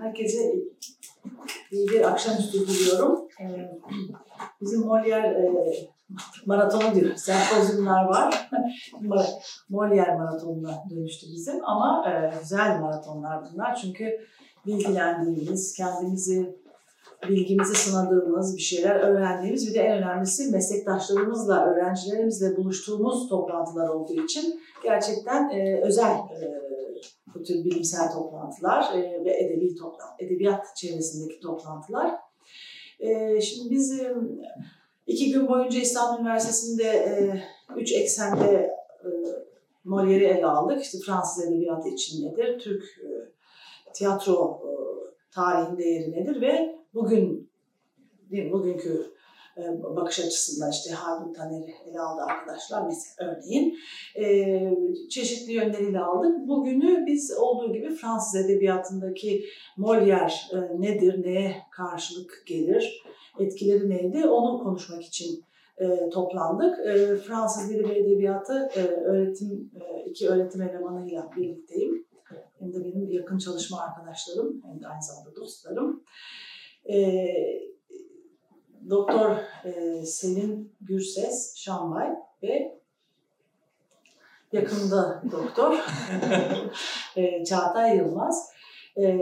Herkese iyi bir akşamüstü diliyorum. Bizim Molière e, maratonu diyoruz. Sempozyumlar var. Molière maratonuna dönüştü bizim ama e, güzel maratonlar bunlar. Çünkü bilgilendiğimiz, kendimizi bilgimizi sınadığımız, bir şeyler öğrendiğimiz bir de en önemlisi meslektaşlarımızla, öğrencilerimizle buluştuğumuz toplantılar olduğu için gerçekten e, özel e, bu tür bilimsel toplantılar e, ve edebi toplantı, edebiyat çevresindeki toplantılar. E, şimdi biz e, iki gün boyunca İstanbul Üniversitesi'nde e, üç eksende e, Molière'i ele aldık. İşte Fransız edebiyatı için nedir, Türk e, tiyatro e, tarihinde yeri nedir ve bugün bugünkü bakış açısından işte Haldun Taner'i ele aldı arkadaşlar mesela örneğin e, çeşitli yönleriyle aldık. Bugünü biz olduğu gibi Fransız edebiyatındaki Molière e, nedir, neye karşılık gelir, etkileri neydi onu konuşmak için toplandık. Fransız Dili ve Edebiyatı öğretim iki öğretim elemanıyla birlikteyim. Hem de benim yakın çalışma arkadaşlarım hem de aynı zamanda dostlarım. Doktor e, Selin Gürses Şambay ve yakında doktor e, Çağatay Yılmaz. E,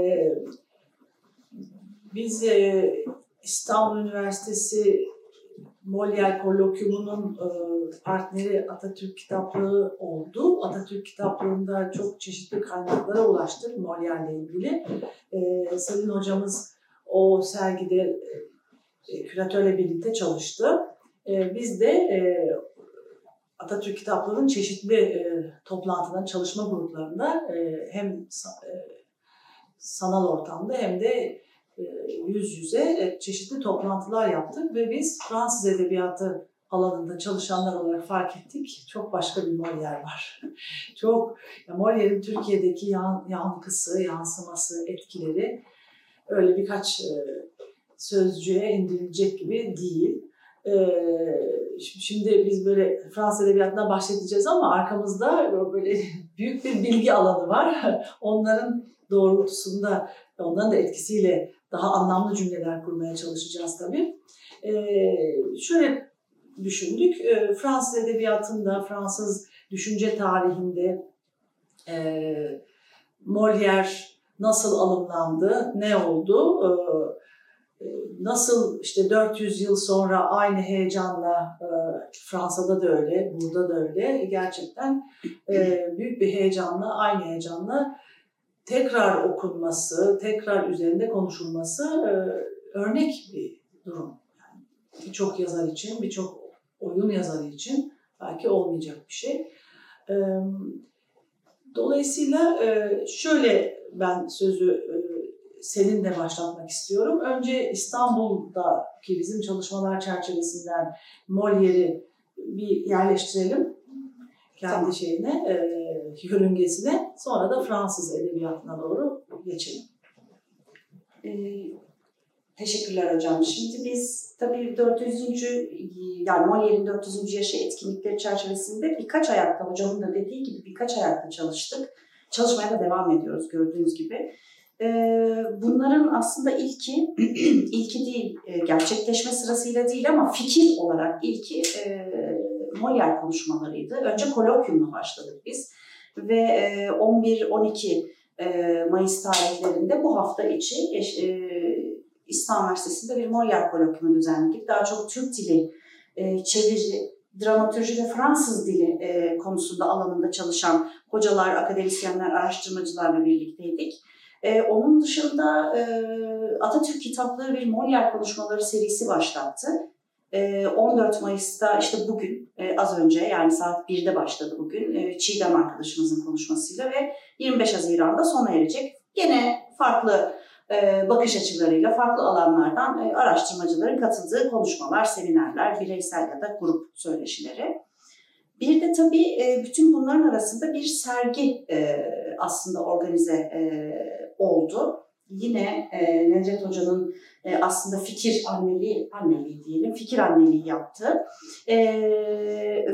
biz e, İstanbul Üniversitesi Molière Kolokyumu'nun e, partneri Atatürk Kitaplığı oldu. Atatürk Kitaplığı'nda çok çeşitli kaynaklara ulaştık Molière ile ilgili. E, Selin hocamız o sergide e, küratörle birlikte çalıştı. E, biz de e, Atatürk Kitaplığı'nın çeşitli e, çalışma gruplarında hem sanal ortamda hem de yüz yüze çeşitli toplantılar yaptık ve biz Fransız Edebiyatı alanında çalışanlar olarak fark ettik. Çok başka bir Molière var. Çok Molière'in Türkiye'deki yan, yankısı, yansıması, etkileri öyle birkaç sözcüğe indirilecek gibi değil. Ee, şimdi biz böyle Fransız edebiyatından bahsedeceğiz ama arkamızda böyle büyük bir bilgi alanı var. Onların doğrultusunda, onların da etkisiyle daha anlamlı cümleler kurmaya çalışacağız tabii. Ee, şöyle düşündük, ee, Fransız edebiyatında, Fransız düşünce tarihinde e, Molière nasıl alımlandı, ne oldu? Ee, nasıl işte 400 yıl sonra aynı heyecanla e, Fransa'da da öyle, burada da öyle gerçekten e, büyük bir heyecanla, aynı heyecanla tekrar okunması, tekrar üzerinde konuşulması e, örnek bir durum. Yani birçok yazar için, birçok oyun yazarı için belki olmayacak bir şey. Dolayısıyla şöyle ben sözü seninle başlatmak istiyorum. Önce İstanbul'daki bizim çalışmalar çerçevesinden Molière'i bir yerleştirelim kendi tamam. şeyine, e, yörüngesine. Sonra da Fransız edebiyatına doğru geçelim. Ee, teşekkürler hocam. Şimdi biz tabii 400. yani Molière'in 400. yaşı etkinlikleri çerçevesinde birkaç ayakta hocamın da dediği gibi birkaç ayakta çalıştık. Çalışmaya da devam ediyoruz gördüğünüz gibi. Ee, bunların aslında ilki, ilki değil, e, gerçekleşme sırasıyla değil ama fikir olarak ilki e, Molière konuşmalarıydı. Önce kolokyumla başladık biz ve 11-12 e, Mayıs tarihlerinde bu hafta içi İstanbul Üniversitesi'nde bir Molière kolokyumu düzenledik. Daha çok Türk dili, çeviri, dramatürji ve Fransız dili konusunda alanında çalışan hocalar, akademisyenler, araştırmacılarla birlikteydik. E, onun dışında e, Atatürk kitapları bir Molière konuşmaları serisi başlattı. E, 14 Mayıs'ta işte bugün e, az önce yani saat 1'de başladı bugün e, Çiğdem arkadaşımızın konuşmasıyla ve 25 Haziran'da sona erecek. Gene farklı e, bakış açılarıyla farklı alanlardan e, araştırmacıların katıldığı konuşmalar, seminerler, bireysel ya da grup söyleşileri. Bir de tabii e, bütün bunların arasında bir sergi aslında organize e, oldu. Yine e, Nedret Hoca'nın e, aslında fikir anneliği, anneliği diyelim, fikir anneliği yaptı. E,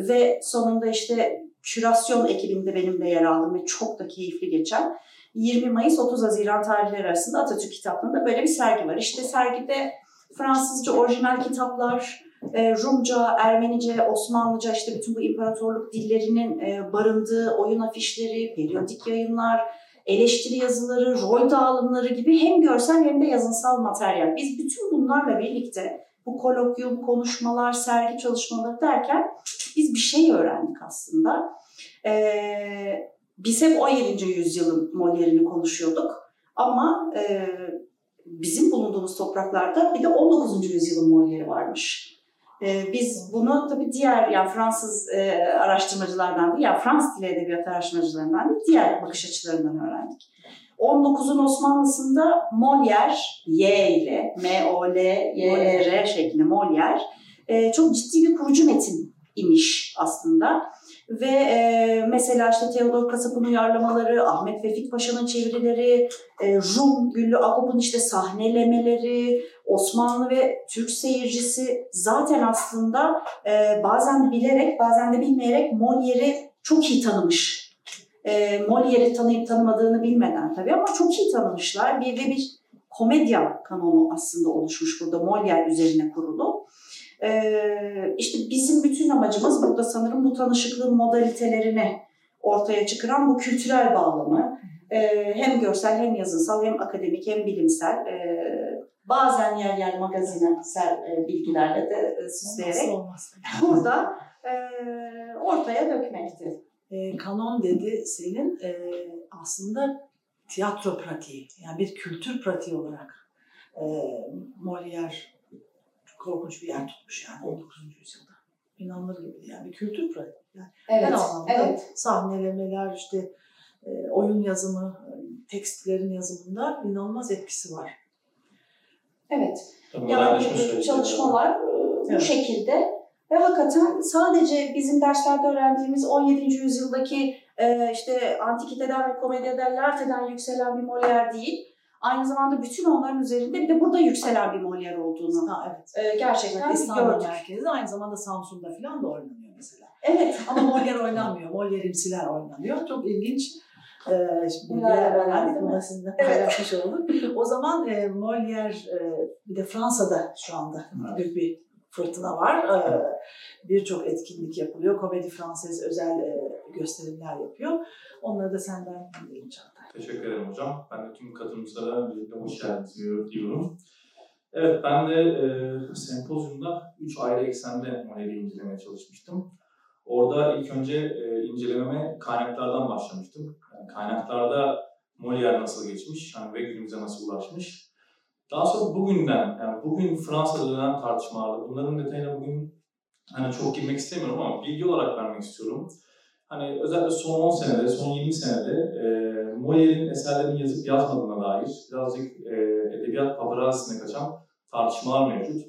ve sonunda işte kürasyon ekibinde benim de yer aldım ve çok da keyifli geçen 20 Mayıs 30 Haziran tarihleri arasında Atatürk kitaplığında böyle bir sergi var. İşte sergide Fransızca orijinal kitaplar, e, Rumca, Ermenice, Osmanlıca işte bütün bu imparatorluk dillerinin e, barındığı oyun afişleri, periyodik yayınlar, eleştiri yazıları, rol dağılımları gibi hem görsel hem de yazınsal materyal. Biz bütün bunlarla birlikte bu kolokyum, konuşmalar, sergi çalışmaları derken biz bir şey öğrendik aslında. Ee, biz hep 17. yüzyılın Molière'ini konuşuyorduk ama e, bizim bulunduğumuz topraklarda bir de 19. yüzyılın Molière'i varmış. Ee, biz bunu tabii diğer yani Fransız e, araştırmacılardan değil, yani Fransız dili edebiyat araştırmacılarından değil, diğer bakış açılarından öğrendik. 19'un Osmanlısında Molière, Y ile, M-O-L-Y-E-R şeklinde Molière, e, çok ciddi bir kurucu metin imiş aslında. Ve e, mesela işte Theodor Kasap'ın uyarlamaları, Ahmet Vefik Paşa'nın çevirileri, e, Rum Güllü Agop'un işte sahnelemeleri, Osmanlı ve Türk seyircisi zaten aslında e, bazen bilerek bazen de bilmeyerek Molière'i çok iyi tanımış. E, Molière'i tanıyıp tanımadığını bilmeden tabii ama çok iyi tanımışlar. Bir, ve bir komedya kanonu aslında oluşmuş burada Molière üzerine kurulu. Ee, işte bizim bütün amacımız burada sanırım bu tanışıklığın modalitelerini ortaya çıkaran bu kültürel bağlamı e, hem görsel hem yazınsal hem akademik hem bilimsel e, bazen yer yer magazinsel e, bilgilerle de e, süsleyerek Olmaz, olmaz. burada e, ortaya dökmekti. E, kanon dedi Selin e, aslında tiyatro pratiği yani bir kültür pratiği olarak e, Molière korkunç bir yer tutmuş yani 19. yüzyılda. İnanılır gibi yani bir kültür pratiği. Yani her anlamda sahnelemeler işte e, oyun yazımı, e, tekstlerin yazımında inanılmaz etkisi var. evet. Tabii Yani bu çalışmalar e, bu Evet. şekilde ve hakikaten sadece bizim derslerde öğrendiğimiz 17. yüzyıldaki işte antikiteden ve komedyadan larteden yükselen bir Molière değil. Aynı zamanda bütün onların üzerinde bir de burada yükselen bir Molière olduğunu Ha, evet. e, gerçekten gördük. merkezi aynı zamanda Samsun'da falan da oynanıyor mesela. Evet. Ama Molière oynanmıyor. Molière'imsiler oynanıyor. Çok ilginç. Ee, şimdi mi? Bunu sizinle Evet. paylaşmış olduk. O zaman e, Molière e, bir de Fransa'da şu anda büyük bir fırtına var. Ee, Birçok etkinlik yapılıyor. Komedi Fransız özel e, gösterimler yapıyor. Onları da senden Çağatay. Teşekkür ederim hocam. Ben de tüm katılımcılara öncelikle hoş geldiniz diyorum. Evet, ben de e, sempozyumda 3 ayrı eksende Molière'i incelemeye çalışmıştım. Orada ilk önce e, incelememe kaynaklardan başlamıştım. Yani kaynaklarda Molière nasıl geçmiş yani ve günümüze nasıl ulaşmış. Daha sonra bugünden, yani bugün Fransa'da dönen tartışmalarda, bunların detayına bugün hani çok girmek istemiyorum ama bilgi olarak vermek istiyorum. Hani özellikle son 10 senede, son 20 senede e, Molière'in eserlerini yazıp yazmadığına dair birazcık e, edebiyat paparazzisine kaçan tartışmalar mevcut.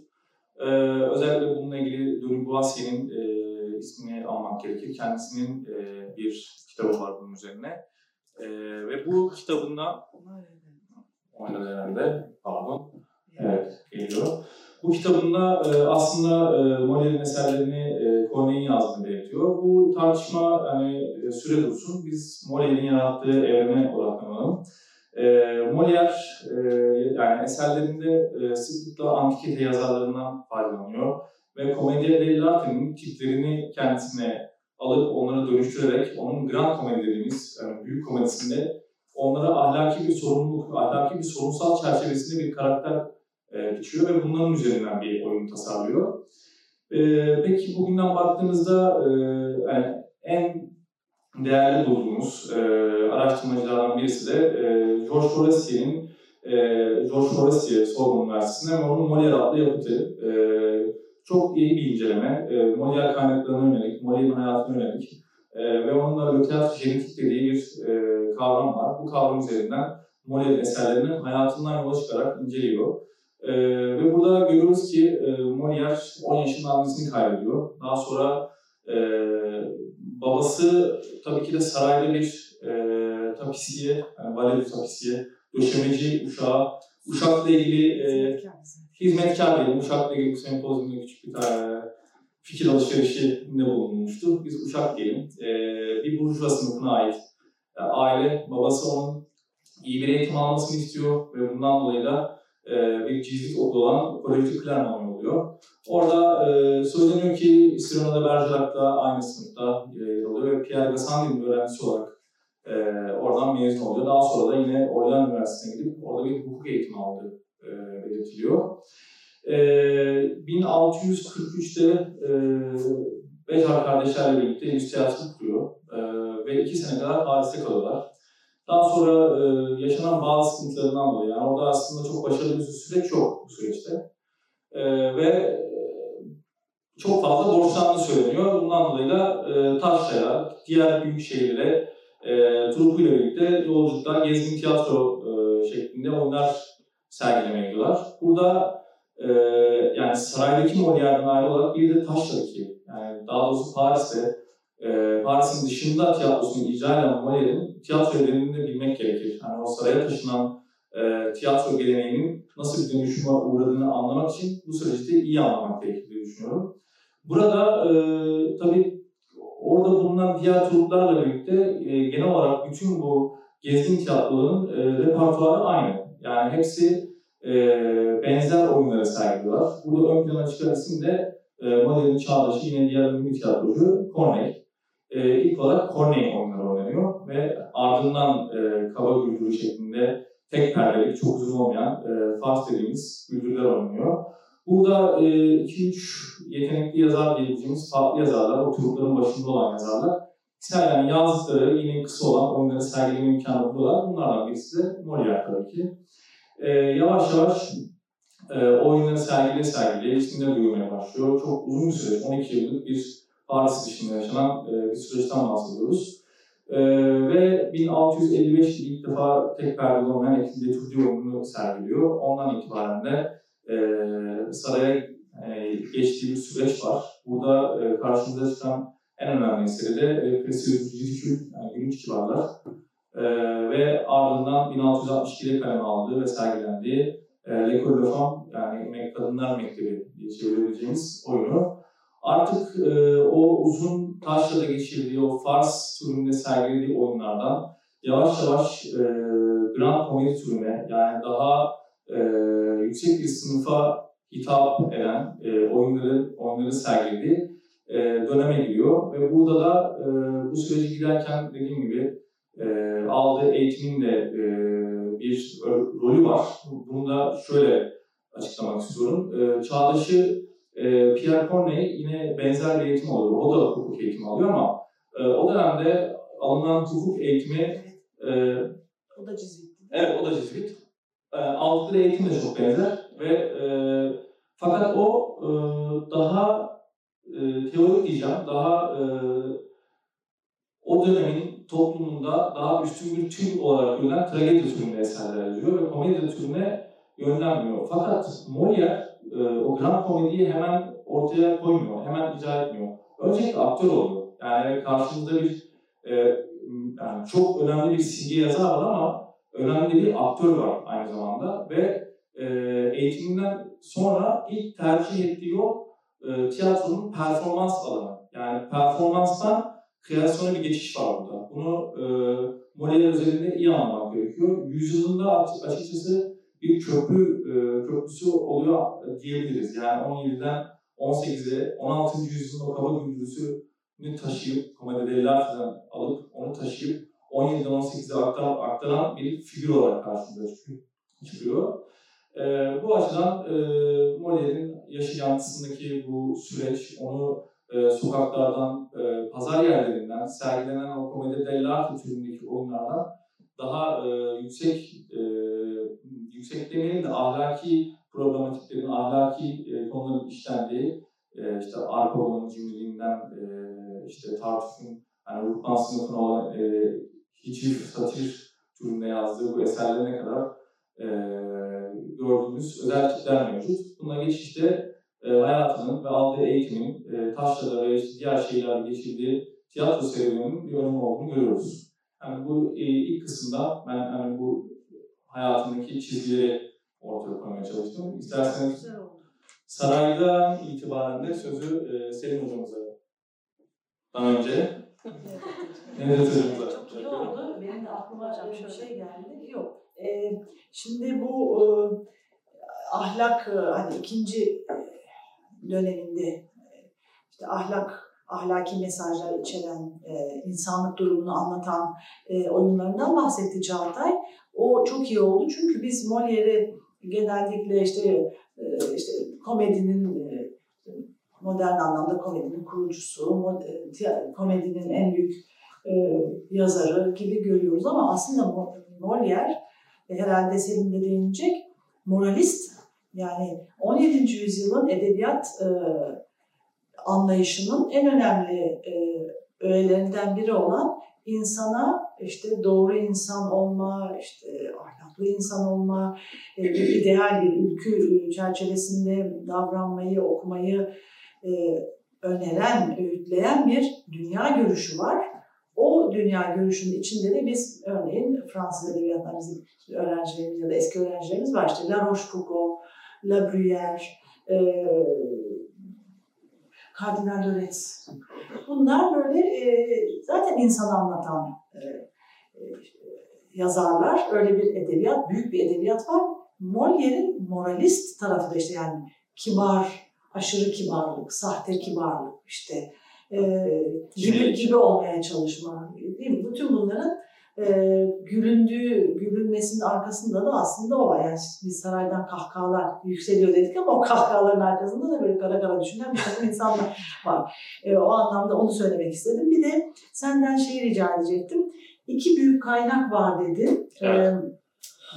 E, özellikle bununla ilgili Denis Boissier'in e, ismini almak gerekir. Kendisinin e, bir kitabı var bunun üzerine. E, ve bu kitabında oynadı herhalde, pardon. Evet, geliyor. Bu kitabında e, aslında e, Molière'in eserlerini e, Corneille'in yazdığını belirtiyor. Bu tartışma hani e, süre dursun. Biz Molière'in yarattığı evrene odaklanalım. E, Molière e, yani eserlerinde e, sıklıkla antikite yazarlarından faydalanıyor ve komedya dell'arte'nin tiplerini kendisine alıp onları dönüştürerek onun grand komedi dediğimiz yani büyük komedisinde onlara ahlaki bir sorumluluk, ahlaki bir sorunsal çerçevesinde bir karakter e, biçiyor ve bunların üzerinden bir oyun tasarlıyor. E, peki bugünden baktığımızda e, yani en değerli bulduğumuz e, araştırmacılardan birisi de e, George Forestier'in e, George Forestier Sorbonne Üniversitesi'nde ve onun Molière adlı yapıtı. E, çok iyi bir inceleme. E, Molière kaynaklarına yönelik, Molière'in hayatına yönelik e, ve onun da löteat genetik dediği bir e, kavram var. Bu kavram üzerinden Molière eserlerinin hayatından yola çıkarak inceliyor. Ee, ve burada görüyoruz ki e, Molière 10 yaşında annesini kaybediyor. Daha sonra e, babası tabii ki de sarayda bir e, tapisiye, yani valet tapisiye, döşemeci uşağı, uşakla ilgili e, hizmetkar diyelim. Uşakla ilgili bu sempozyumda küçük bir tane fikir alışverişinde bulunmuştu. Biz uşak diyelim. E, bir burjuva sınıfına ait yani aile, babası onun iyi bir eğitim almasını istiyor ve bundan dolayı da e, bir cizlik okulu olan Koleji Clermont oluyor. Orada e, söyleniyor ki Cyrano de Bergerac da aynı sınıfta e, yer alıyor ve Pierre Gassendi'nin öğrencisi olarak e, oradan mezun oluyor. Daha sonra da yine Orleans Üniversitesi'ne gidip orada bir hukuk eğitimi aldığı e, belirtiliyor. E, 1643'te e, Bejar kardeşlerle birlikte ilişkiyatsız kuruyor e, ve iki sene kadar Paris'te kalıyorlar. Daha sonra e, yaşanan bazı sıkıntılarından dolayı, yani orada aslında çok başarılı bir süreç yok bu süreçte. E, ve e, çok fazla borçlandığı söyleniyor. Bundan dolayı da e, Taşra'ya, diğer büyük şehirlere e, trupuyla birlikte yolculuklar, gezgin tiyatro e, şeklinde oyunlar sergilemeye gidiyorlar. Burada e, yani saraydaki Molière'den ayrı olarak bir de Taşra'daki, yani daha doğrusu Paris'te, e, Paris'in dışında tiyatrosunu icra eden Molière'in tiyatro evrenini bilmek gerekir. Yani o saraya taşınan e, tiyatro geleneğinin nasıl bir dönüşüme uğradığını anlamak için bu süreci de iyi anlamak gerekir diye düşünüyorum. Burada e, tabii orada bulunan diğer truplarla birlikte e, genel olarak bütün bu gezgin tiyatroların e, repertuarı aynı. Yani hepsi e, benzer oyunları sergiliyorlar. Burada ön plana çıkan isim de e, modern çağdaşı yine diğer ünlü tiyatrocu Corneille. E, ilk olarak Corneille oyunları oynanıyor ve ardından e, kaba güldürü şeklinde tek perdelik, çok uzun olmayan e, fars dediğimiz güldürüler oynanıyor. Burada 2-3 e, yetenekli yazar diyebileceğimiz farklı yazarlar, o trupların başında olan yazarlar. Yani yazdıkları yine kısa olan oyunları sergileme imkanı buluyorlar. Bunlardan birisi de Molière tabii ki. E, yavaş yavaş e, oyunları sergile sergile isimleri duyulmaya başlıyor. Çok uzun bir süreç, 12 yıllık bir Paris dışında yaşanan e, bir süreçten bahsediyoruz. E, ve 1655 ilk defa tek perdeli olmayan Ekil Etude oyununu sergiliyor. Ondan itibaren de e, saraya e, geçtiği bir süreç var. Burada e, karşımıza çıkan en önemli eseri de e, Precious Ridicule, yani gümüş kibarlar. E, ve ardından 1662'de kaleme aldığı ve sergilendiği e, L'École de yani Kadınlar Mektebi diye çevirebileceğimiz oyunu. Artık e, o uzun taşla geçirdiği, o Fars türünde sergilediği oyunlardan yavaş yavaş e, Grand Comedy türüne, yani daha e, yüksek bir sınıfa hitap eden e, oyunları oyunları sergilediği e, döneme giriyor ve burada da e, bu süreci giderken dediğim gibi e, aldığı eğitimin de e, bir rolü var. Bunu da şöyle açıklamak istiyorum. E, çağdaşı e, Pierre Corneille yine benzer bir eğitim alıyor. O da hukuk eğitimi alıyor ama e, o dönemde alınan hukuk eğitimi e, O da cizvit. evet o da cizvit. E, aldıkları eğitim de çok benzer ve e, fakat o e, daha e, teorik diyeceğim, daha e, o dönemin toplumunda daha üstün bir tür olarak görülen tragedi türünde eserler yazıyor ve komedi türüne yönlenmiyor. Fakat Molière e, o grand komediyi hemen ortaya koymuyor, hemen icra etmiyor. Öncelikle aktör oluyor. Yani karşımızda bir e, yani çok önemli bir simge yazar var ama önemli bir aktör var aynı zamanda ve e, eğitiminden sonra ilk tercih ettiği yol e, tiyatronun performans alanı. Yani performanstan kreasyona bir geçiş var burada. Bunu e, Molière özelinde iyi anlamak gerekiyor. Yüzyılında açıkçası bir köprü e, köprüsü oluyor diyebiliriz. Yani 17'den 18'e 16. yüzyılın o kaba gündüzünü taşıyıp komedi delilerden alıp onu taşıyıp 17'den 18'e aktaran, aktaran bir figür olarak karşımıza çıkıyor. E, bu açıdan e, Molière'in yaşantısındaki bu süreç, onu e, sokaklardan, e, pazar yerlerinden, sergilenen o komedi dell'arte türündeki oyunlardan daha e, yüksek, e, yüksek demeyelim de ahlaki problematiklerin, ahlaki e, konuların işlendiği, e, işte Arpabon'un cimriliğinden, e, işte Tartuf'un yani Ruhban sınıfına olan e, hiçbir satir türünde yazdığı bu eserlerine kadar e, gördüğümüz özel tipler mevcut. Buna geçişte e, hayatının ve aldığı eğitimin e, taşrada ve işte diğer şeylerle geçirdiği tiyatro serüveninin bir önemi olduğunu görüyoruz. Yani bu e, ilk kısımda ben yani bu hayatındaki çizgileri ortaya koymaya çalıştım. İsterseniz saraydan itibaren de sözü e, Selim hocamıza daha önce Evet. Nevzat hocamıza Çok iyi oldu. Benim de aklıma bir şey geldi. Yok. Şimdi bu e, ahlak e, hani ikinci döneminde e, işte ahlak ahlaki mesajlar içeren, e, insanlık durumunu anlatan e, oyunlarından bahsetti Çağatay. O çok iyi oldu çünkü biz Molière'i genellikle işte e, işte komedinin e, modern anlamda komedinin kurucusu, e, komedinin en büyük e, yazarı gibi görüyoruz ama aslında Molière e, herhalde senin de değinecek moralist yani 17. yüzyılın edebiyat e, anlayışının en önemli e, öğelerinden biri olan insana işte doğru insan olma, işte ahlaklı insan olma, e, bir ideal bir ülkü çerçevesinde davranmayı, okumayı e, öneren, öğütleyen bir dünya görüşü var. O dünya görüşünün içinde de biz örneğin Fransız edebiyatından bizim öğrencilerimiz ya da eski öğrencilerimiz var. İşte La Rochefoucauld, La Bruyère, e, Kardinal Lorenz. Bunlar böyle e, zaten insanı anlatan e, e, yazarlar. Öyle bir edebiyat, büyük bir edebiyat var. Molière'in moralist tarafı da işte yani kibar, aşırı kibarlık, sahte kibarlık işte e, gibi, gibi olmaya çalışma. Değil mi? Bütün bunların e, gülündüğü, gülünmesinin arkasında da aslında o var. Yani biz saraydan kahkahalar yükseliyor dedik ama o kahkahaların arkasında da böyle kara kara düşünen bir takım insanlar var. E, o anlamda onu söylemek istedim. Bir de senden şeyi rica edecektim. İki büyük kaynak var dedin. Evet. E,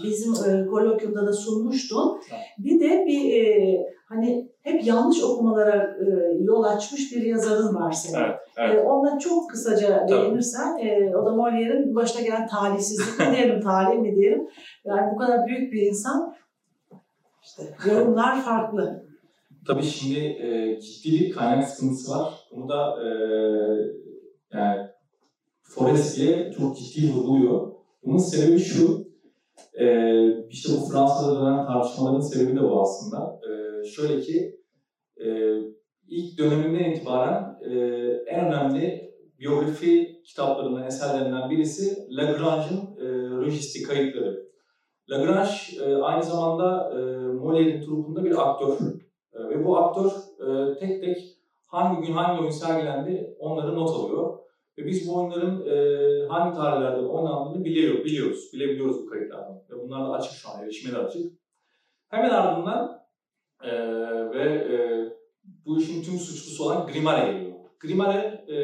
bizim e, kolokyumda da sunmuştun. Evet. Bir de bir e, hani hep yanlış okumalara e, yol açmış bir yazarın var senin. Evet, evet. E, onunla çok kısaca değinirsen, e, o da Molière'in başına gelen talihsizlik mi diyelim, talih mi diyelim. Yani bu kadar büyük bir insan, işte yorumlar farklı. Tabii şimdi e, ciddi bir kaynak sıkıntısı var. Bunu da e, yani Forestier çok ciddi vurguluyor. Bunun sebebi şu, e, işte bu Fransa'da dönen tartışmaların sebebi de bu aslında. E, şöyle ki, e, ilk döneminden itibaren e, en önemli biyografi kitaplarından, eserlerinden birisi Lagrange'ın e, Registik kayıtları. Lagrange e, aynı zamanda e, Molière'in trupunda bir aktör. E, ve bu aktör e, tek tek hangi gün hangi oyun sergilendi onları not alıyor. Ve biz bu oyunların e, hangi tarihlerde oynandığını biliyor, biliyoruz. Bilebiliyoruz bu kayıtlardan. Ve bunlar da açık şu an, erişime de açık. Hemen ardından e, ve e, bu işin tüm suçlusu olan Grimare geliyor. Grimare e,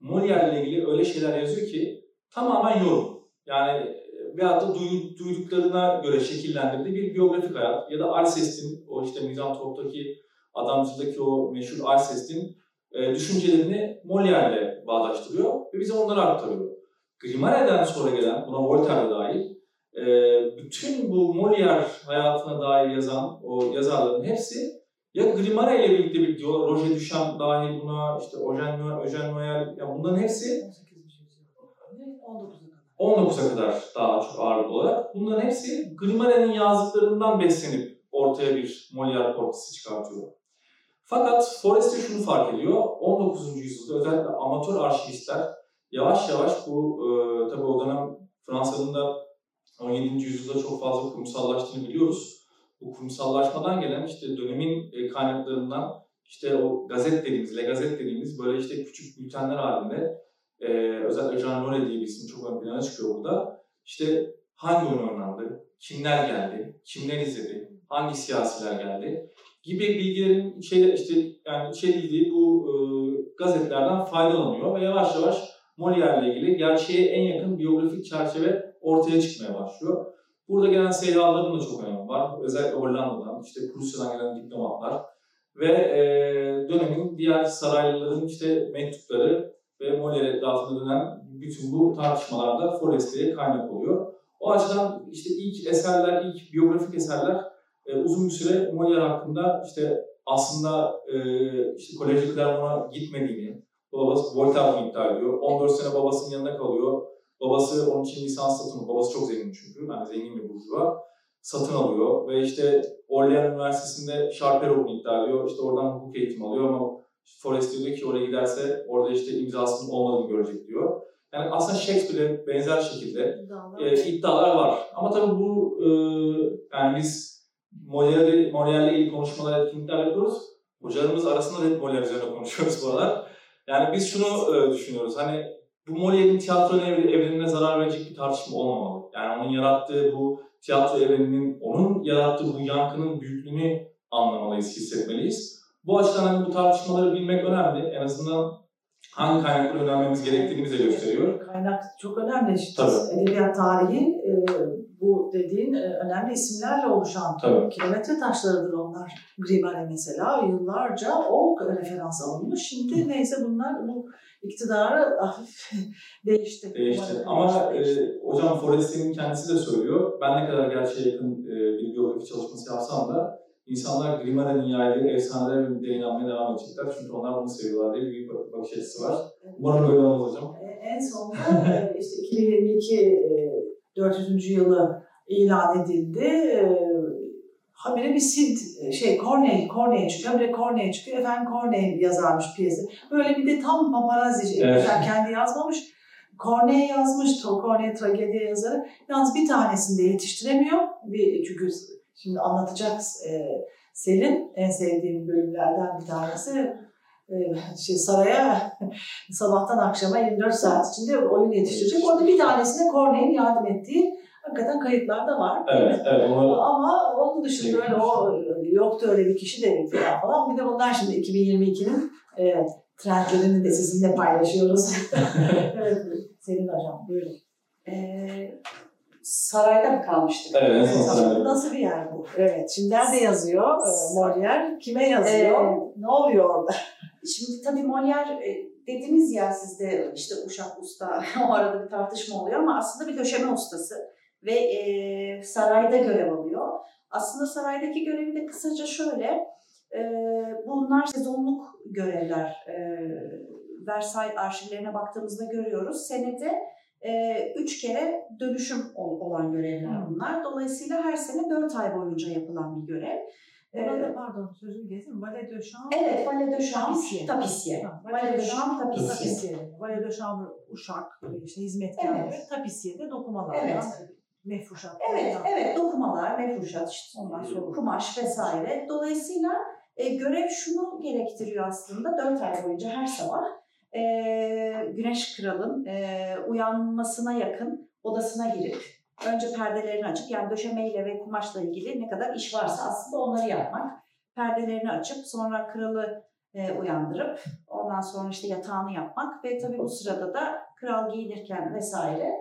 Molière ile ilgili öyle şeyler yazıyor ki tamamen yorum. Yani veyahut da duyduklarına göre şekillendirdiği bir biyografik hayat. Ya da Alcest'in, o işte Mizantrop'taki adamcıdaki o meşhur Alcest'in e, düşüncelerini Molière ile bağdaştırıyor ve bize onları aktarıyor. Grimare'den sonra gelen, buna Voltaire dahil, e, bütün bu Molière hayatına dair yazan o yazarların hepsi ya Grimare ile birlikte bir diyor, Roger Duchamp dahil buna, işte Eugène Noël, Eugène Noël, ya bunların hepsi 19'a kadar daha çok ağırlıklı olarak. Bunların hepsi Grimare'nin yazdıklarından beslenip ortaya bir Molière portresi çıkartıyor. Fakat Forrester şunu fark ediyor. 19. yüzyılda özellikle amatör arşivistler yavaş yavaş bu e, tabii o dönem Fransa'nın da 17. yüzyılda çok fazla kurumsallaştığını biliyoruz. Bu kurumsallaşmadan gelen işte dönemin e, kaynaklarından işte o gazet dediğimiz, le gazet dediğimiz böyle işte küçük bültenler halinde e, özellikle Jean Role diye bir isim çok ön plana çıkıyor burada. İşte hangi oyun oynandı, kimler geldi, kimler izledi, hangi siyasiler geldi gibi bilgilerin içeri, işte yani içerildiği bu e, gazetelerden faydalanıyor ve yavaş yavaş Molière ile ilgili gerçeğe en yakın biyografik çerçeve ortaya çıkmaya başlıyor. Burada gelen seyahatların da çok önemi var. Özellikle Hollanda'dan, işte Prusya'dan gelen diplomatlar ve e, dönemin diğer saraylıların işte mektupları ve Molière etrafında dönen bütün bu tartışmalarda Forestier'e kaynak oluyor. O açıdan işte ilk eserler, ilk biyografik eserler e, uzun bir süre Molière hakkında işte aslında e, işte Koleji Clermont'a gitmediğini, babası Voltaire bunu iddia ediyor. 14 sene babasının yanında kalıyor. Babası onun için lisans satın Babası çok zengin çünkü. Yani zengin bir burjuva. Satın alıyor ve işte Orleans Üniversitesi'nde Sharper olduğunu iddia ediyor. İşte oradan hukuk eğitimi alıyor ama Forestier diyor ki oraya giderse orada işte imzasının olmadığını görecek diyor. Yani aslında Shakespeare'e benzer şekilde e, iddialar var. Ama tabii bu e, yani biz Molière'le Molière ilgili konuşmalar, etkinlikler yapıyoruz. Hocalarımız arasında da hep Molière üzerine konuşuyoruz bu aralar. Yani biz şunu e, düşünüyoruz. Hani bu Molière'in tiyatro evre- evrenine zarar verecek bir tartışma olmamalı. Yani onun yarattığı bu tiyatro evreninin, onun yarattığı bu yankının büyüklüğünü anlamalıyız, hissetmeliyiz. Bu açıdan hani bu tartışmaları bilmek önemli. En azından hangi kaynakları öğrenmemiz gerektiğini bize gösteriyor. Kaynak çok önemli. Tabii. Edebiyat tarihi e, bu dediğin e, önemli isimlerle oluşan Tabii. kilometre taşlarıdır onlar. Grimani mesela yıllarca o referans alınmış. Şimdi neyse bunlar bu iktidarı hafif değişti. Değişti. Umarım Ama değişti. e, hocam Forest'in kendisi de söylüyor. Ben ne kadar gerçeğe yakın e, bir biyografi çalışması yapsam da insanlar Grimaldi'nin yaydığı efsanelere ve inanmaya devam edecekler. Çünkü onlar bunu seviyorlar diye bir bak- bakış açısı var. Umarım böyle olmaz hocam. E, En sonunda e, işte 2022 e, 400. yılı ilan edildi. E, Habire bir Sid, şey Corneille, Corneille çıkıyor. Habire Corneille çıkıyor. Efendim Corneille yazarmış piyesi. Böyle bir de tam paparazzi. Evet. Evet. kendi yazmamış. Corneille yazmış. Corneille tragedi yazarı. Yalnız bir tanesini de yetiştiremiyor. Bir, çünkü şimdi anlatacak e, Selin en sevdiğim bölümlerden bir tanesi. E, şey, saraya sabahtan akşama 24 saat içinde oyun yetiştirecek. Orada bir tanesine Corneille'in yardım ettiği hakikaten kayıtlarda var. Evet, evet. Onu Ama onun dışında öyle o yoktu öyle bir kişi de falan falan. Bir de bunlar şimdi 2022'nin e, trendlerini de sizinle paylaşıyoruz. evet, Selin Hocam buyurun. Ee, sarayda mı kalmıştık? Evet, sarayda. Nasıl bir yer bu? Evet, şimdi nerede yazıyor e, Molière? Kime yazıyor? Ee, ne oluyor orada? Şimdi tabii Molière e, dediniz ya sizde işte uşak usta o arada bir tartışma oluyor ama aslında bir döşeme ustası ve e, sarayda görev alıyor. Aslında saraydaki görevi de kısaca şöyle, e, bunlar sezonluk görevler. E, Versailles arşivlerine baktığımızda görüyoruz. Senede e, üç kere dönüşüm ol- olan görevler bunlar. Dolayısıyla her sene dört ay boyunca yapılan bir görev. Orada pardon sözünü kesin. Valet de Chambre. Evet, Valet de Chambre. Ha, Valet de Chambre, tapissier. Tapissier. Valet de Chambre uşak, işte hizmetkarları. Evet. Tapissier de dokumalar. Evet. Mefruşat. Evet, falan. evet dokumalar, mefruşat, işte, Ondan sonra- kumaş vesaire. Dolayısıyla e, görev şunu gerektiriyor aslında, dört ay boyunca her sabah e, Güneş Kral'ın e, uyanmasına yakın odasına girip önce perdelerini açıp yani döşemeyle ve kumaşla ilgili ne kadar iş varsa aslında onları yapmak. Perdelerini açıp sonra kralı e, uyandırıp ondan sonra işte yatağını yapmak ve tabii bu sırada da kral giyinirken vesaire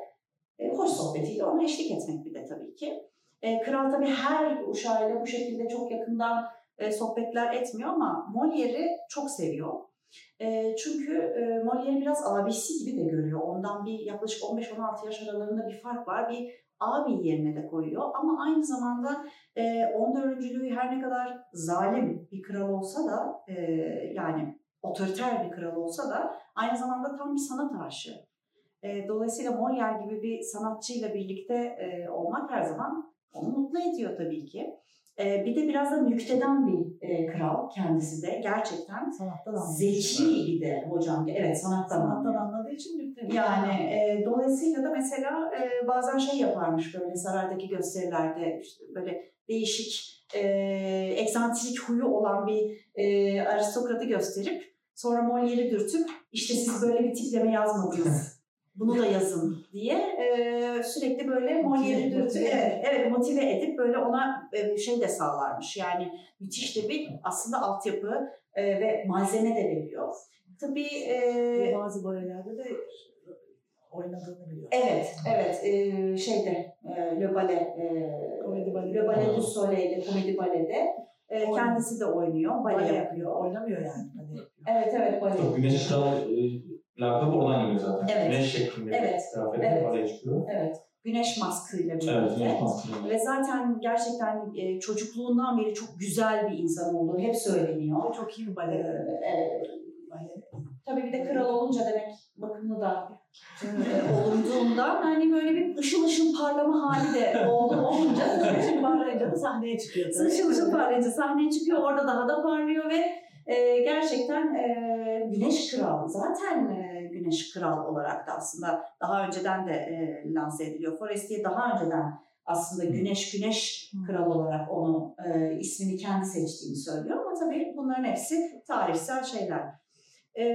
e, hoş sohbetiyle ona eşlik etmek bir de tabii ki. E, kral tabii her uşağıyla bu şekilde çok yakından e, sohbetler etmiyor ama Molière'i çok seviyor. E, çünkü e, Molière'i biraz abisi gibi de görüyor. Ondan bir yaklaşık 15-16 yaş aralarında bir fark var. Bir abi yerine de koyuyor ama aynı zamanda e, 14. Louis her ne kadar zalim bir kral olsa da e, yani otoriter bir kral olsa da aynı zamanda tam bir sanat aşığı. E, dolayısıyla Molière gibi bir sanatçıyla birlikte e, olmak her zaman onu mutlu ediyor tabii ki. E, bir de biraz da nükteden bir e, kral kendisi de gerçekten Sanattan anlıyor. zeki bir de hocam. Evet sanattan Sanattan anladığı için mükemmel. Yani e, dolayısıyla da mesela e, bazen şey yaparmış böyle saraydaki gösterilerde işte böyle değişik e, eksantrik huyu olan bir e, aristokratı gösterip sonra Molière'i dürtüp işte siz böyle bir tipleme yazmadınız. Bunu da yazın diye e, sürekli böyle Molière'i evet, evet, motive edip böyle ona e, şey de sağlarmış. Yani müthiş de bir aslında altyapı e, ve malzeme de veriyor. Tabii e, bazı balelerde de oynadığını biliyorum. Evet, evet. Ee, şeyde, e, Le Ballet, e, Komedi baleti. Le Ballet du Soleil'de, komedi balede e, kendisi de oynuyor, bale Bale yapıyor. Oynamıyor yani. Bale yapıyor. Evet, evet, bale. Çok Güneş Kral e, lakabı oradan geliyor zaten. Evet. Güneş şeklinde Evet. kıyafetle Evet. oraya çıkıyor. Evet, güneş maskıyla birlikte. Evet, güneş maskeli. Ve zaten gerçekten e, çocukluğundan beri çok güzel bir insan olduğu hep söyleniyor. O çok iyi bir Ee, bale. evet. Bale. Tabii bir de kral olunca demek bakımlı da e, olunduğundan hani böyle bir ışıl ışıl parlama hali de oldu olunca Şimdi parlayınca da sahneye çıkıyor. tabii. Işıl ışıl parlayınca sahneye çıkıyor. Orada daha da parlıyor ve e, gerçekten e, Güneş Kral zaten e, Güneş Kral olarak da aslında daha önceden de e, lanse ediliyor. Forestier daha önceden aslında Güneş Güneş Kral olarak onu e, ismini kendi seçtiğini söylüyor ama tabii bunların hepsi tarihsel şeyler. E,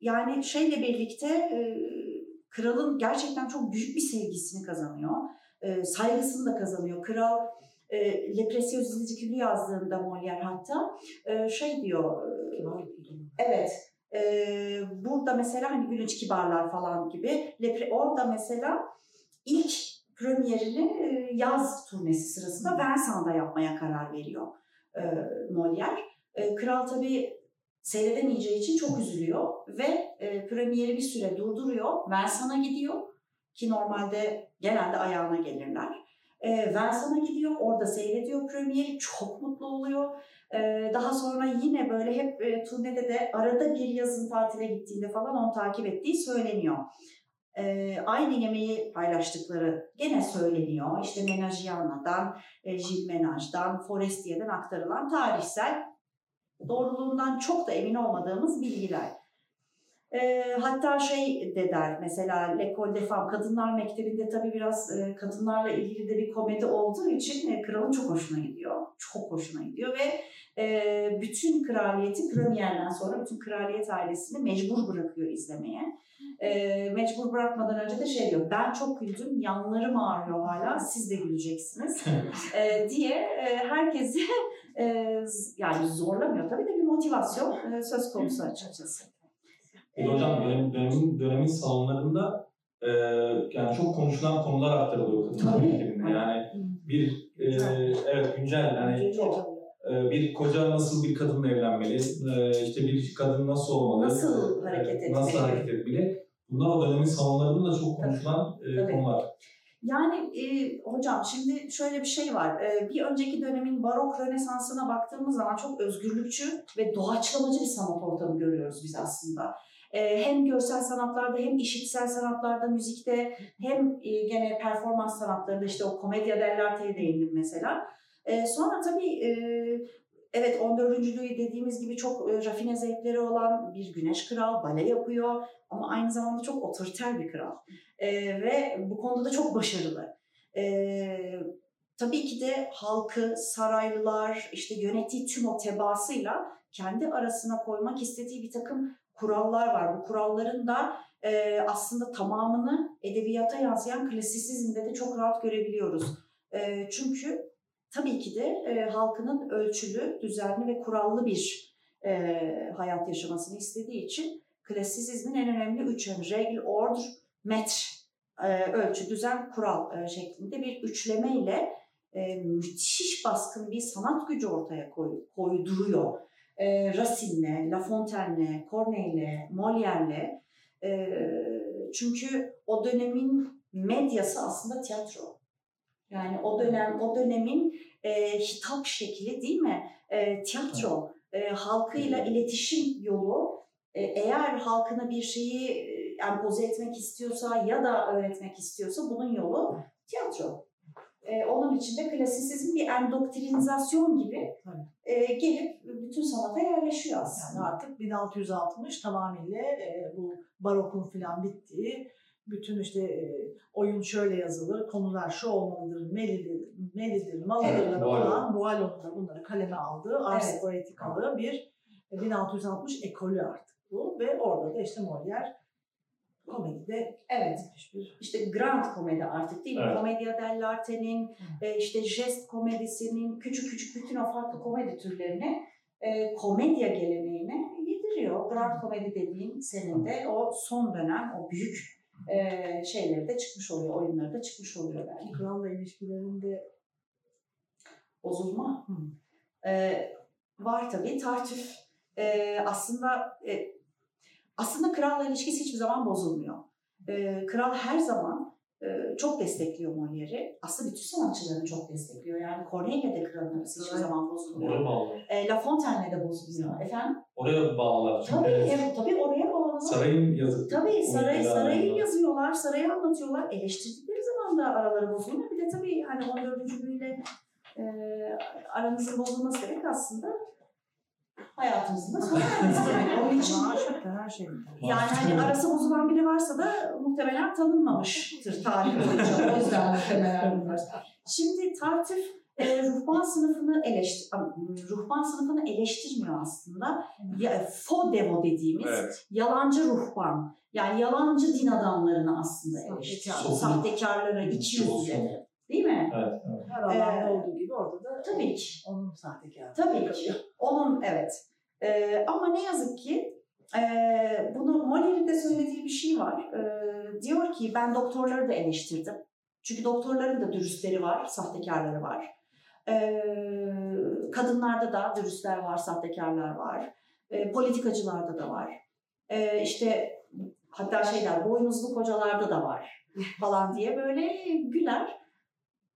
yani şeyle birlikte e, kralın gerçekten çok büyük bir sevgisini kazanıyor. E, saygısını da kazanıyor. Kral e, Le Précieux Ridicule yazdığında Molière hatta e, şey diyor, e, evet e, burada mesela hani Gülünç Kibarlar falan gibi, Lepre, orada mesela ilk premierini e, yaz turnesi sırasında Versailles'da yapmaya karar veriyor e, Molière. E, kral tabii seyredemeyeceği için çok üzülüyor ve e, premieri bir süre durduruyor. Versailles'a gidiyor ki normalde genelde ayağına gelirler. E, Versailles'a gidiyor, orada seyrediyor premieri, çok mutlu oluyor. E, daha sonra yine böyle hep e, turnede de arada bir yazın tatile gittiğinde falan onu takip ettiği söyleniyor. E, aynı yemeği paylaştıkları gene söyleniyor. İşte Menagiana'dan, e, Gilles Menaj'dan, Forestier'den aktarılan tarihsel doğruluğundan çok da emin olmadığımız bilgiler. E, hatta şey de der mesela L'École des Femmes, Kadınlar Mektebi'nde tabii biraz e, kadınlarla ilgili de bir komedi olduğu için e, kralın çok hoşuna gidiyor. Çok hoşuna gidiyor ve e, bütün kraliyeti premierden sonra bütün kraliyet ailesini mecbur bırakıyor izlemeye. E, mecbur bırakmadan önce de şey diyor, ben çok güldüm, yanlarım ağrıyor hala, siz de güleceksiniz e, diye e, herkesi e, yani zorlamıyor tabii de bir motivasyon e, söz konusu açıkçası. Bir de hocam dönem, dönemin, dönemin salonlarında e, yani çok konuşulan konular aktarılıyor kadınlar ülkelerinde. Yani bir e, evet güncel yani e, bir koca nasıl bir kadınla evlenmeli, e, işte bir kadın nasıl olmalı, Nasıl e, hareket etmeli? nasıl hareket etmeli. Bunlar o dönemin salonlarında da çok konuşulan e, Tabii. konular. Yani e, hocam şimdi şöyle bir şey var. E, bir önceki dönemin barok rönesansına baktığımız zaman çok özgürlükçü ve doğaçlamacı bir sanat ortamı görüyoruz biz aslında. E, hem görsel sanatlarda hem işitsel sanatlarda, müzikte hem e, gene performans sanatlarında işte o komedya dell'arte'ye değindim mesela. E, sonra tabii e, evet 14. Louis dediğimiz gibi çok e, rafine zevkleri olan bir güneş kral, bale yapıyor ama aynı zamanda çok otoriter bir kral. Ee, ve bu konuda da çok başarılı. Ee, tabii ki de halkı, saraylılar, işte yönettiği tüm o tebaasıyla kendi arasına koymak istediği bir takım kurallar var. Bu kuralların da e, aslında tamamını edebiyata yansıyan klasisizmde de çok rahat görebiliyoruz. E, çünkü tabii ki de e, halkının ölçülü, düzenli ve kurallı bir e, hayat yaşamasını istediği için klasisizmin en önemli üç yani regl, ordre, metre e, ölçü, düzen, kural e, şeklinde bir üçlemeyle e, müthiş baskın bir sanat gücü ortaya koy, koyduruyor. E, Racine'le, La Fontaine'le, Corneille'le, Molière'le. E, çünkü o dönemin medyası aslında tiyatro. Yani o dönem o dönemin e, hitap şekli değil mi? E, tiyatro. E, halkıyla iletişim yolu. E, eğer halkına bir şeyi e, empoze etmek istiyorsa ya da öğretmek istiyorsa bunun yolu tiyatro. E, onun için de klasisizm bir endoktrinizasyon gibi e, gelip bütün sanata yerleşiyor aslında. Yani artık 1660 tamamıyla e, bu barokun filan bittiği, bütün işte e, oyun şöyle yazılır, konular şu olmalıdır, melidir, melidir, malıdır Evet, olan Boileau'nun da bunları kaleme aldığı ars Evet. poetikalı bir e, 1660 ekolü artık bu ve orada da işte Molière komedide Evet. İşte grand komedi artık değil mi? Evet. Komedya dell'arte'nin, e, işte jest komedisinin, küçük küçük bütün o farklı komedi türlerini e, komedya geleneğine yediriyor. Grand komedi dediğin senin de o son dönem o büyük e, şeyleri de çıkmış oluyor, oyunları da çıkmış oluyor belki. kralla ilişkilerinde Bozulma. E, var tabii tartüf. E, aslında e, aslında kralla ilişkisi hiçbir zaman bozulmuyor. E, kral her zaman e, çok destekliyor Molière'i. Aslında bütün sanatçılarını çok destekliyor. Yani Corneille de kralın arası hiçbir Evet. zaman bozulmuyor. Oraya bağlılar. E, La Fontaine'le de bozulmuyor. Efendim? Oraya bağlılar. Çünkü Tabii, evet, tabii oraya bağlı. sarayın yazı. Tabii saray, sarayı var. yazıyorlar, sarayı anlatıyorlar. Eleştirdikleri zaman da araları bozulmuyor. Bir de tabii hani 14. ile e, aranızın bozulması demek aslında hayatımızın da demek. Onun için her şey yani hani arası bozulan biri varsa da muhtemelen tanınmamıştır tarih boyunca. O yüzden muhtemelen bunlar. Şimdi tartüf e, ruhban sınıfını eleştir, ruhban sınıfını eleştirmiyor aslında. Ya, fo devo dediğimiz Evet. yalancı ruhban. Yani yalancı din adamlarını aslında eleştiriyor. Sahtekar. Sahtekarları, iki yüzlüleri. Değil mi? Evet. evet. Her alanda Ee, olduğu gibi orada da Tabii ki. onun sahtekarı. Tabii ki. Onun evet. Ee, ama ne yazık ki e, bunu Moller'in de söylediği bir şey var. Ee, diyor ki ben doktorları da eleştirdim. Çünkü doktorların da dürüstleri var, sahtekarları var. Ee, kadınlarda da dürüstler var, sahtekarlar var. Ee, politikacılarda da var. Ee, işte hatta şeyler boynuzlu kocalarda da var falan diye böyle güler.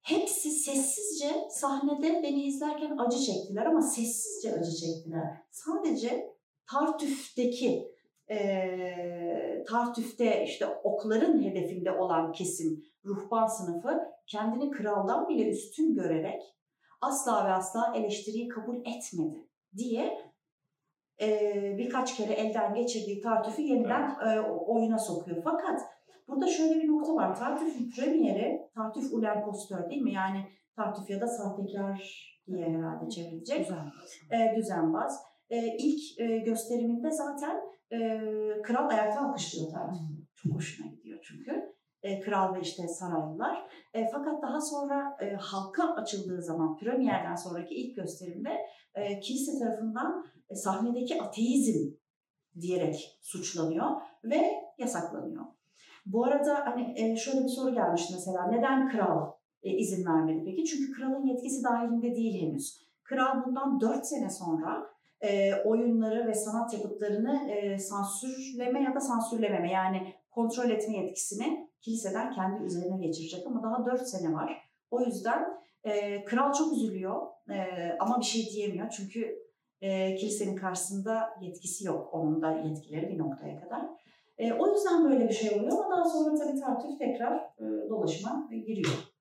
Hepsi sessizce sahnede beni izlerken acı çektiler ama sessizce acı çektiler. Sadece Tartüf'teki eee Tartüf'te işte okların hedefinde olan kesim ruhban sınıfı kendini kraldan bile üstün görerek asla ve asla eleştiriyi kabul etmedi diye eee, birkaç kere elden geçirdiği Tartüf'ü yeniden eee, oyuna sokuyor. Fakat burada şöyle bir nokta var. Tartüf'ün premieri Tartüf Ulen Postör değil mi? Yani Tartüf ya da sahtekar diye herhalde çevrilecek Güzel. e, düzenbaz. E, ilk e, gösteriminde zaten e, kral ayakta alkışlıyor tabii. Çok hoşuna gidiyor çünkü. E, kral ve işte saraylılar. E, fakat daha sonra e, halka açıldığı zaman premierden sonraki ilk gösterimde e, kilise tarafından e, sahnedeki ateizm diyerek suçlanıyor ve yasaklanıyor. Bu arada hani e, şöyle bir soru gelmişti mesela neden kral e, izin vermedi peki? Çünkü kralın yetkisi dahilinde değil henüz. Kral bundan 4 sene sonra e, oyunları ve sanat yapıtlarını sansürleme ya da sansürlememe yani kontrol etme yetkisini kiliseden kendi üzerine geçirecek ama daha 4 sene var. O yüzden kral çok üzülüyor ama bir şey diyemiyor çünkü kilisenin karşısında yetkisi yok. Onun da yetkileri bir noktaya kadar. E, o yüzden böyle bir şey oluyor ama daha sonra tabii tartüf tekrar e, dolaşıma giriyor.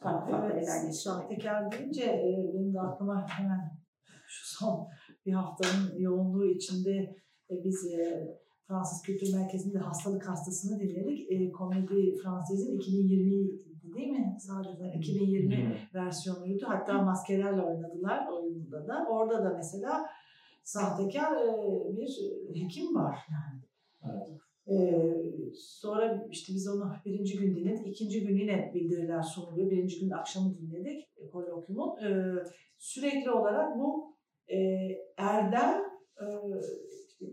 Farklı farklı Evet, eden sahtekar deyince e, benim de aklıma hemen şu son bir haftanın yoğunluğu içinde e, biz e, Fransız Kültür Merkezi'nde hastalık hastasını dinledik. E, Komedi Fransız'ın 2020 değil mi? Sadece 2020 versiyonuydu. Hatta maskelerle oynadılar oyunda da. Orada da mesela sahtekar e, bir hekim var yani. Ee, sonra işte biz onu birinci gün dinledik. ikinci gün yine bildiriler sunuluyor. Birinci gün akşamı dinledik e, kolokyumun. Ee, sürekli olarak bu e, erdem, e, işte,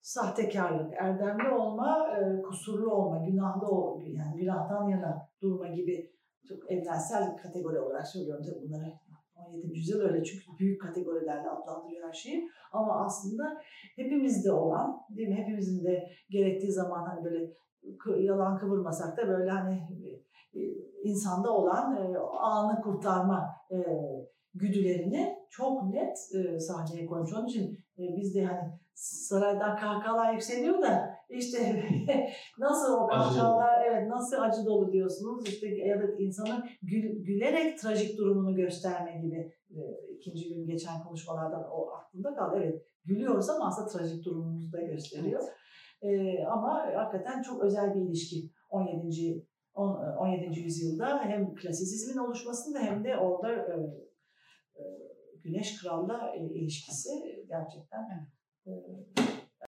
sahtekarlık, erdemli olma, e, kusurlu olma, günahlı ol, yani günahtan yana durma gibi çok evrensel kategori olarak söylüyorum tabii bunları. 17. yüzyıl öyle çünkü büyük kategorilerle adlandırıyor her şeyi. Ama aslında hepimizde olan, değil mi? Hepimizin de gerektiği zaman hani böyle yalan kıvırmasak da böyle hani e, insanda olan e, anı kurtarma e, güdülerini çok net e, sahneye koymuş. Onun için e, biz de hani saraydan kahkahalar yükseliyor da işte nasıl o kahkahalar evet nasıl acı dolu diyorsunuz işte ya da insanın gül, gülerek trajik durumunu gösterme gibi e, ikinci gün geçen konuşmalardan o aklımda kaldı. Evet gülüyoruz ama aslında trajik durumumuzu da gösteriyor. Ee, ama hakikaten çok özel bir ilişki 17. on- 17. yüzyılda hem klasisizmin oluşmasında hem de orada e, e, Güneş Kral'la e, ilişkisi gerçekten e,